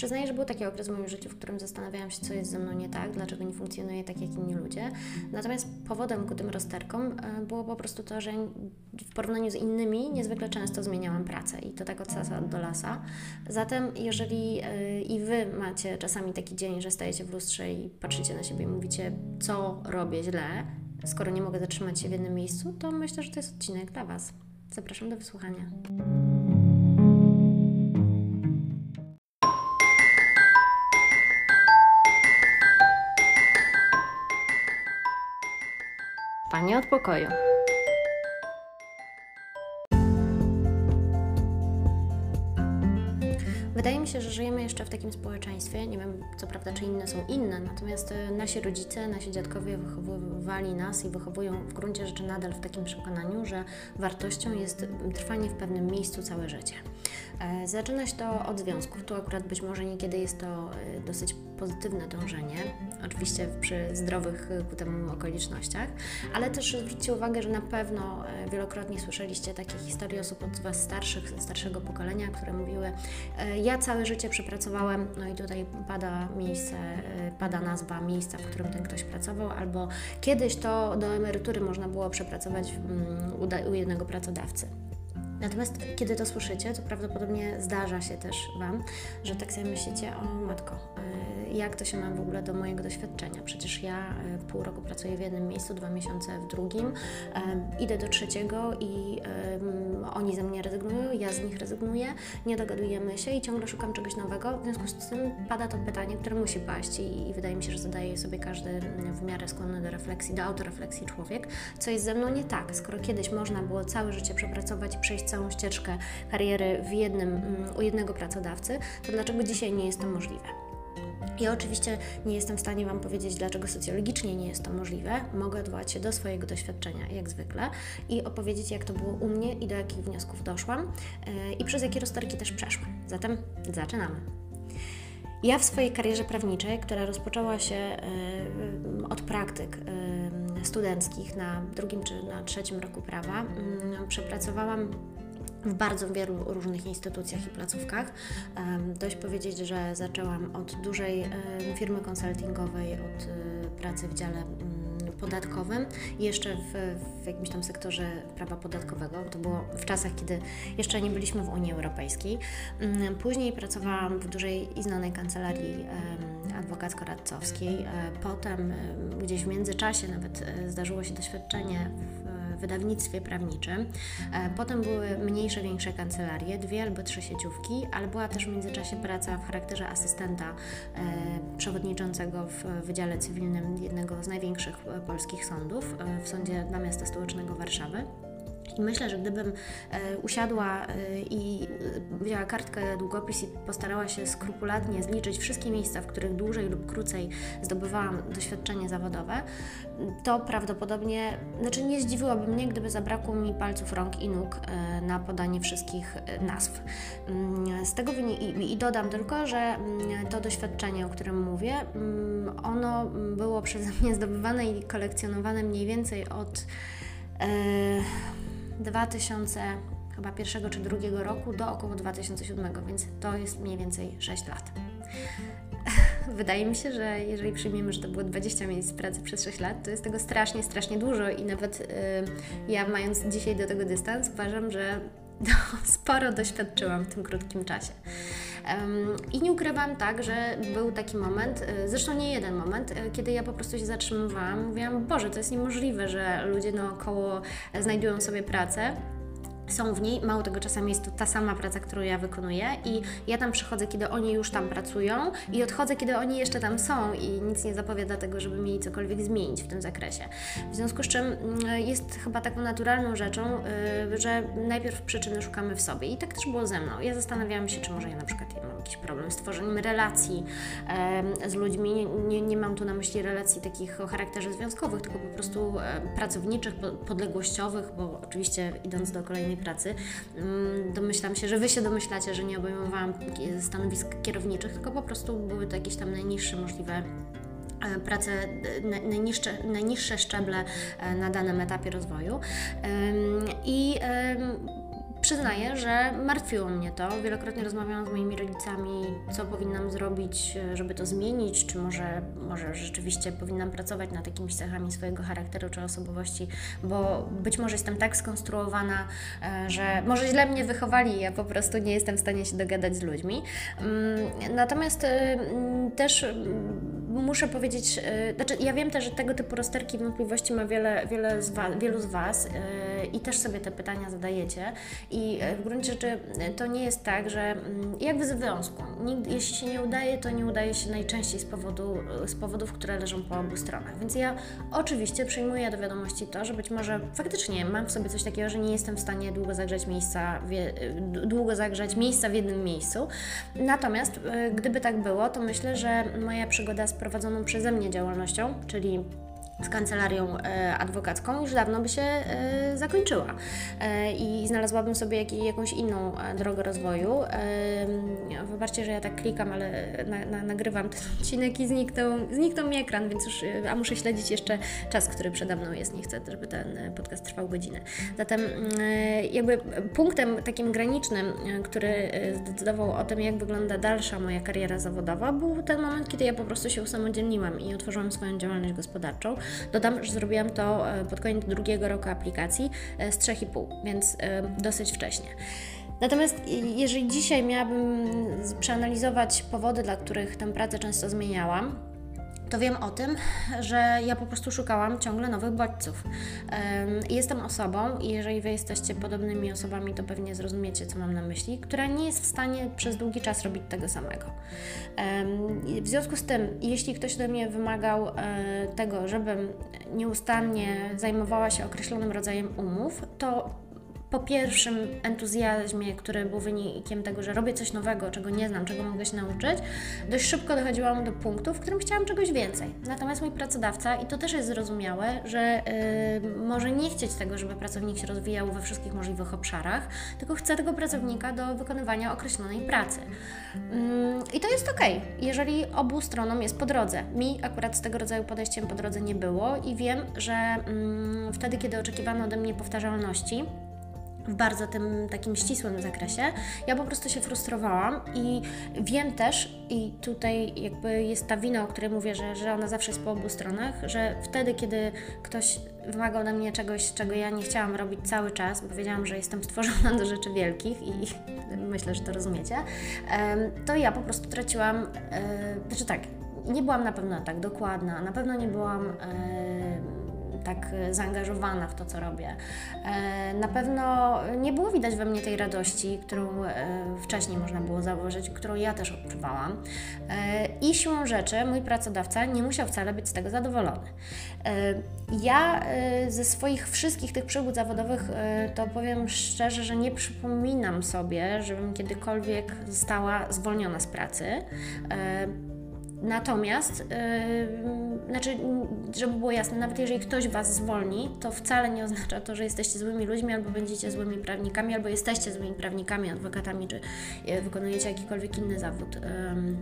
Przyznaję, że był taki okres w moim życiu, w którym zastanawiałam się, co jest ze mną nie tak, dlaczego nie funkcjonuję tak jak inni ludzie. Natomiast powodem ku tym rozterkom e, było po prostu to, że w porównaniu z innymi niezwykle często zmieniałam pracę i to tak od sasa do lasa. Zatem, jeżeli e, i Wy macie czasami taki dzień, że stajecie w lustrze i patrzycie na siebie i mówicie, co robię źle, skoro nie mogę zatrzymać się w jednym miejscu, to myślę, że to jest odcinek dla Was. Zapraszam do wysłuchania. Panie od pokoju. Wydaje mi się, że żyjemy jeszcze w takim społeczeństwie, nie wiem co prawda, czy inne są inne, natomiast e, nasi rodzice, nasi dziadkowie wychowywali nas i wychowują w gruncie rzeczy nadal w takim przekonaniu, że wartością jest trwanie w pewnym miejscu całe życie. E, zaczyna się to od związków. Tu akurat być może niekiedy jest to e, dosyć pozytywne dążenie, oczywiście przy zdrowych ku temu okolicznościach, ale też zwróćcie uwagę, że na pewno wielokrotnie słyszeliście takie historie osób od Was starszych, starszego pokolenia, które mówiły, ja całe życie przepracowałem, no i tutaj pada miejsce, pada nazwa miejsca, w którym ten ktoś pracował, albo kiedyś to do emerytury można było przepracować mm, u jednego pracodawcy. Natomiast kiedy to słyszycie, to prawdopodobnie zdarza się też Wam, że tak sobie myślicie, o matko, y, jak to się ma w ogóle do mojego doświadczenia? Przecież ja y, pół roku pracuję w jednym miejscu, dwa miesiące w drugim, idę do trzeciego i oni ze mnie rezygnują, ja z nich rezygnuję, nie dogadujemy się i ciągle szukam czegoś nowego. W związku z tym pada to pytanie, które musi paść i, wydaje mi się, że zadaje sobie każdy w miarę skłonny do refleksji, do autorefleksji człowiek, co jest ze mną nie tak, skoro kiedyś można było całe życie przepracować przejść całą ścieżkę kariery w jednym, mm, u jednego pracodawcy, to dlaczego dzisiaj nie jest to możliwe? Ja oczywiście nie jestem w stanie Wam powiedzieć, dlaczego socjologicznie nie jest to możliwe. Mogę odwołać się do swojego doświadczenia, jak zwykle, i opowiedzieć, jak to było u mnie i do jakich wniosków doszłam yy, i przez jakie rozterki też przeszłam. Zatem zaczynamy. Ja w swojej karierze prawniczej, która rozpoczęła się yy, od praktyk yy, studenckich na drugim czy na trzecim roku prawa, mm, przepracowałam w bardzo wielu różnych instytucjach i placówkach. Dość powiedzieć, że zaczęłam od dużej firmy konsultingowej, od y, pracy w dziale mm, podatkowym jeszcze w, w, jakimś tam sektorze prawa podatkowego. To było w czasach, kiedy jeszcze nie byliśmy w Unii Europejskiej. Mm, później pracowałam w dużej i znanej kancelarii adwokacko-radcowskiej. E, potem gdzieś w międzyczasie nawet e, zdarzyło się doświadczenie w wydawnictwie prawniczym. E, potem były mniejsze, większe kancelarie, dwie albo trzy sieciówki, ale była też w międzyczasie praca w charakterze asystenta e, przewodniczącego w Wydziale Cywilnym jednego z największych e, polskich sądów, w Sądzie dla Miasta Stołecznego Warszawy. I myślę, że gdybym e, usiadła e, i e, wzięła kartkę, długopis i postarała się skrupulatnie zliczyć wszystkie miejsca, w których dłużej lub krócej zdobywałam doświadczenie zawodowe, to prawdopodobnie, znaczy nie zdziwiłoby mnie, gdyby zabrakło mi palców rąk i nóg na podanie wszystkich nazw. Mm, z tego i, i dodam tylko, że mm, to doświadczenie, o którym mówię, mm, ono było przeze mnie zdobywane i kolekcjonowane mniej więcej od 2000 chyba pierwszego czy drugiego roku do około 2007, więc to jest mniej więcej 6 lat. Wydaje mi się, że jeżeli przyjmiemy, że to było 20 miejsc pracy przez 6 lat, to jest tego strasznie, strasznie dużo i nawet yy, ja mając dzisiaj do tego dystans, uważam, że no, sporo doświadczyłam w tym krótkim czasie. I nie ukrywam tak, że był taki moment, y, zresztą nie jeden moment, y, kiedy ja po prostu się zatrzymywałam, mówiłam, Boże, to jest niemożliwe, że ludzie naokoło znajdują sobie pracę są w niej. Mało tego, czasami jest to ta sama praca, którą ja wykonuję i ja tam przychodzę, kiedy oni już tam pracują i odchodzę, kiedy oni jeszcze tam są i nic nie zapowiada tego, żeby mieli cokolwiek zmienić w tym zakresie. W związku z czym mm, jest chyba taką naturalną rzeczą, y, że najpierw przyczyny szukamy w sobie i tak też było ze mną. Ja zastanawiałam się, czy może ja na przykład mam jakiś problem z tworzeniem relacji z ludźmi. Nie, nie, mam tu na myśli relacji takich o charakterze związkowych, tylko po prostu pracowniczych, podległościowych, bo oczywiście idąc do kolejnej pracy. Mm, domyślam się, że Wy się domyślacie, że nie obejmowałam stanowisk kierowniczych, tylko po prostu były to jakieś tam najniższe możliwe e, prace, najniższe, najniższe szczeble e, na danym etapie rozwoju. I przyznaję, że martwiło mnie to. Wielokrotnie rozmawiałam z moimi rodzicami, co powinnam zrobić, żeby to zmienić, czy może, może rzeczywiście powinnam pracować nad jakimiś cechami swojego charakteru czy osobowości, bo być może jestem tak skonstruowana, e, że może źle mnie wychowali, ja po prostu nie jestem w stanie się dogadać z ludźmi. Mm, natomiast e, też muszę powiedzieć, e, znaczy ja wiem też, że tego typu rozterki wątpliwości ma wiele, wiele z was, wielu z Was i też sobie te pytania zadajecie. I w gruncie rzeczy to nie jest tak, że mm, jakby z wywiązku, jeśli się nie udaje, to nie udaje się najczęściej z, powodu, z powodów, które leżą po obu stronach. Więc ja oczywiście przyjmuję do wiadomości to, że być może faktycznie mam w sobie coś takiego, że nie jestem w stanie długo zagrzać miejsca, długo zagrzać miejsca w jednym miejscu. Natomiast e, gdyby tak było, to myślę, że moja przygoda z prowadzoną przeze mnie działalnością, czyli z kancelarią e, adwokacką już dawno by się e, zakończyła e, i znalazłabym sobie jakąś inną drogę rozwoju. Wybaczcie, że ja tak klikam, ale na, na, nagrywam ten odcinek i zniknął, zniknął mi ekran, więc już, a muszę śledzić jeszcze czas, który przede mną jest. Nie chcę, żeby ten podcast trwał godzinę. Zatem jakby punktem takim granicznym, który zdecydował o tym, jak wygląda dalsza moja kariera zawodowa, był ten moment, kiedy ja po prostu się usamodzielniłam i otworzyłam swoją działalność gospodarczą. Dodam, że zrobiłam to e, pod koniec drugiego roku aplikacji e, z 3,5, więc e, dosyć wcześnie. Natomiast jeżeli dzisiaj miałabym przeanalizować powody, dla których tę pracę często zmieniałam, to wiem o tym, że ja po prostu szukałam ciągle nowych bodźców. Jestem osobą, i jeżeli Wy jesteście podobnymi osobami, to pewnie zrozumiecie, co mam na myśli, która nie jest w stanie przez długi czas robić tego samego. W związku z tym, jeśli ktoś ode mnie wymagał e, tego, żebym nieustannie zajmowała się określonym rodzajem umów, to po pierwszym entuzjazmie, który był wynikiem tego, że robię coś nowego, czego nie znam, czego mogę się nauczyć, dość szybko dochodziłam do punktu, w którym chciałam czegoś więcej. Natomiast mój pracodawca, i to też jest zrozumiałe, że yy, może nie chcieć tego, żeby pracownik się rozwijał we wszystkich możliwych obszarach, tylko chce tego pracownika do wykonywania określonej pracy. Yy, I to jest ok, jeżeli obu stronom jest po drodze. Mi akurat z tego rodzaju podejściem po drodze nie było i wiem, że yy, wtedy, kiedy oczekiwano ode mnie powtarzalności, w bardzo tym takim ścisłym zakresie. Ja po prostu się frustrowałam i wiem też, i tutaj jakby jest ta wina, o której mówię, że, że ona zawsze jest po obu stronach, że wtedy, kiedy ktoś wymagał ode mnie czegoś, czego ja nie chciałam robić cały czas, bo wiedziałam, że jestem stworzona do rzeczy wielkich i myślę, że to rozumiecie, to ja po prostu traciłam, e, znaczy tak, nie byłam na pewno tak dokładna, na pewno nie byłam tak e, zaangażowana w to, co robię. E, na pewno nie było widać we mnie tej radości, którą e, wcześniej można było zauważyć, którą ja też odczuwałam. I siłą rzeczy mój pracodawca nie musiał wcale być z tego zadowolony. Ja ze swoich wszystkich tych przygód zawodowych to powiem szczerze, że nie przypominam sobie, żebym kiedykolwiek została zwolniona z pracy. Natomiast, znaczy, żeby było jasne, nawet jeżeli ktoś Was zwolni, to wcale nie oznacza to, że jesteście złymi ludźmi, albo będziecie złymi prawnikami, albo jesteście złymi prawnikami, adwokatami, czy yy, wykonujecie jakikolwiek inny zawód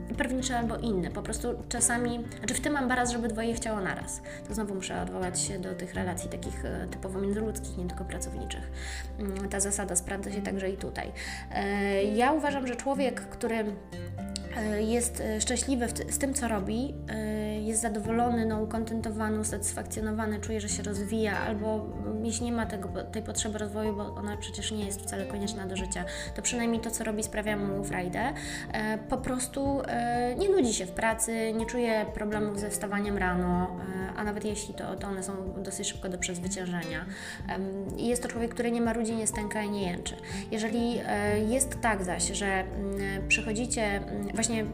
yy, prawniczy albo inny. Po prostu czasami, znaczy w tym mam baraz, żeby dwoje chciało naraz. To znowu muszę odwołać się do tych relacji takich e, typowo międzyludzkich, nie tylko pracowniczych. Mm, ta zasada sprawdza się także i tutaj. E, ja uważam, że człowiek, który E, jest e, szczęśliwy z tym, co robi, e, jest zadowolony, no, ukontentowany, usatysfakcjonowany, czuje, że się rozwija, albo jeśli nie ma tego, tej potrzeby rozwoju, bo ona przecież nie jest wcale konieczna do życia, to przynajmniej to, co robi, sprawia mu frajdę. Po prostu nie nudzi się w pracy, nie czuje problemów ze wstawaniem rano, a nawet jeśli to, to one są dosyć szybko do przezwyciężenia. Jest to człowiek, który nie ma ludzi, nie stęka i nie jęczy. Jeżeli jest tak zaś, że mm, przychodzicie mm, właśnie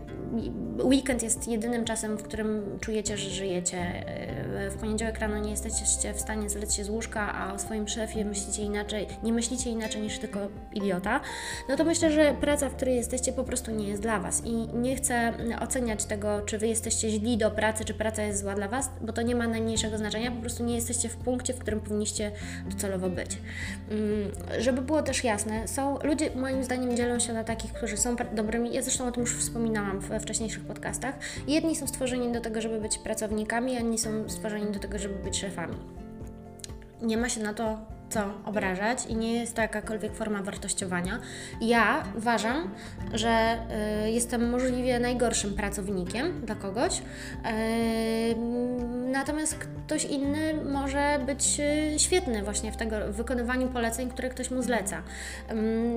weekend jest jedynym czasem, w którym czujecie, że żyjecie. E, w poniedziałek rano nie jesteście w stanie zlec się z łóżka, a o swoim szefie myślicie inaczej, nie myślicie inaczej niż tylko idiota, no to myślę, że praca, w której jesteście po prostu nie jest dla Was. I nie chcę oceniać tego, czy Wy jesteście źli do pracy, czy praca jest zła dla Was, bo to nie ma najmniejszego znaczenia, po prostu nie jesteście w punkcie, w którym powinniście docelowo być. Mm, żeby było też jasne, są ludzie, moim zdaniem, dzielą się na takich, którzy są dobrymi, ja zresztą o tym już wspominałam we wcześniejszych podcastach. Jedni są stworzeni do tego, żeby być pracownikami, a inni są stworzeni do tego, żeby być szefami. Nie ma się na to co obrażać i nie jest to jakakolwiek forma wartościowania. Ja uważam, że y, jestem możliwie najgorszym pracownikiem dla kogoś, y, natomiast ktoś inny może być y, świetny właśnie w, tego, w wykonywaniu poleceń, które ktoś mu zleca.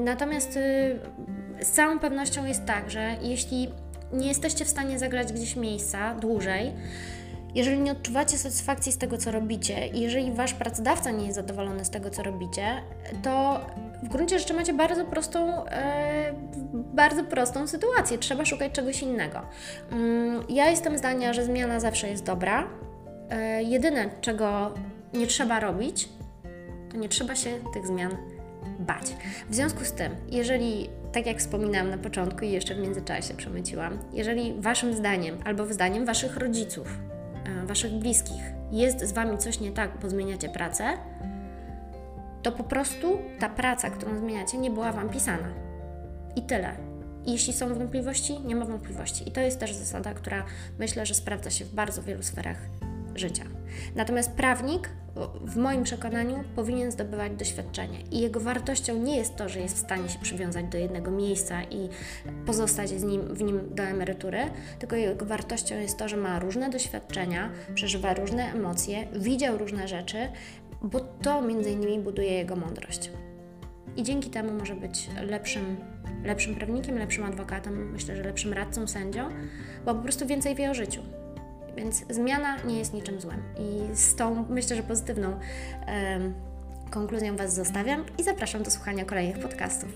Natomiast z całą pewnością jest tak, że jeśli nie jesteście w stanie zagrać gdzieś miejsca dłużej, jeżeli nie odczuwacie satysfakcji z tego, co robicie, i jeżeli wasz pracodawca nie jest zadowolony z tego, co robicie, to w gruncie rzeczy macie bardzo prostą, e, bardzo prostą sytuację. Trzeba szukać czegoś innego. Mm, ja jestem zdania, że zmiana zawsze jest dobra. E, jedyne, czego nie trzeba robić, to nie trzeba się tych zmian bać. W związku z tym, jeżeli, tak jak wspominałam na początku i jeszcze w międzyczasie przemyciłam, jeżeli Waszym zdaniem albo zdaniem Waszych rodziców E, waszych bliskich jest z wami coś nie tak, bo zmieniacie pracę, to po prostu ta praca, którą zmieniacie, nie była wam pisana. I tyle. Jeśli są wątpliwości, nie ma wątpliwości. I to jest też zasada, która myślę, że sprawdza się w bardzo wielu sferach życia. Natomiast prawnik, w moim przekonaniu, powinien zdobywać doświadczenie i jego wartością nie jest to, że jest w stanie się przywiązać do jednego miejsca i pozostać z nim, w nim do emerytury, tylko jego wartością jest to, że ma różne doświadczenia, przeżywa różne emocje, widział różne rzeczy, bo to między innymi buduje jego mądrość. I dzięki temu może być lepszym, lepszym prawnikiem, lepszym adwokatem, myślę, że lepszym radcą, sędzią, bo po prostu więcej wie o życiu. Więc zmiana nie jest niczym złym. I z tą, myślę, że pozytywną um, konkluzją Was zostawiam i zapraszam do słuchania kolejnych podcastów.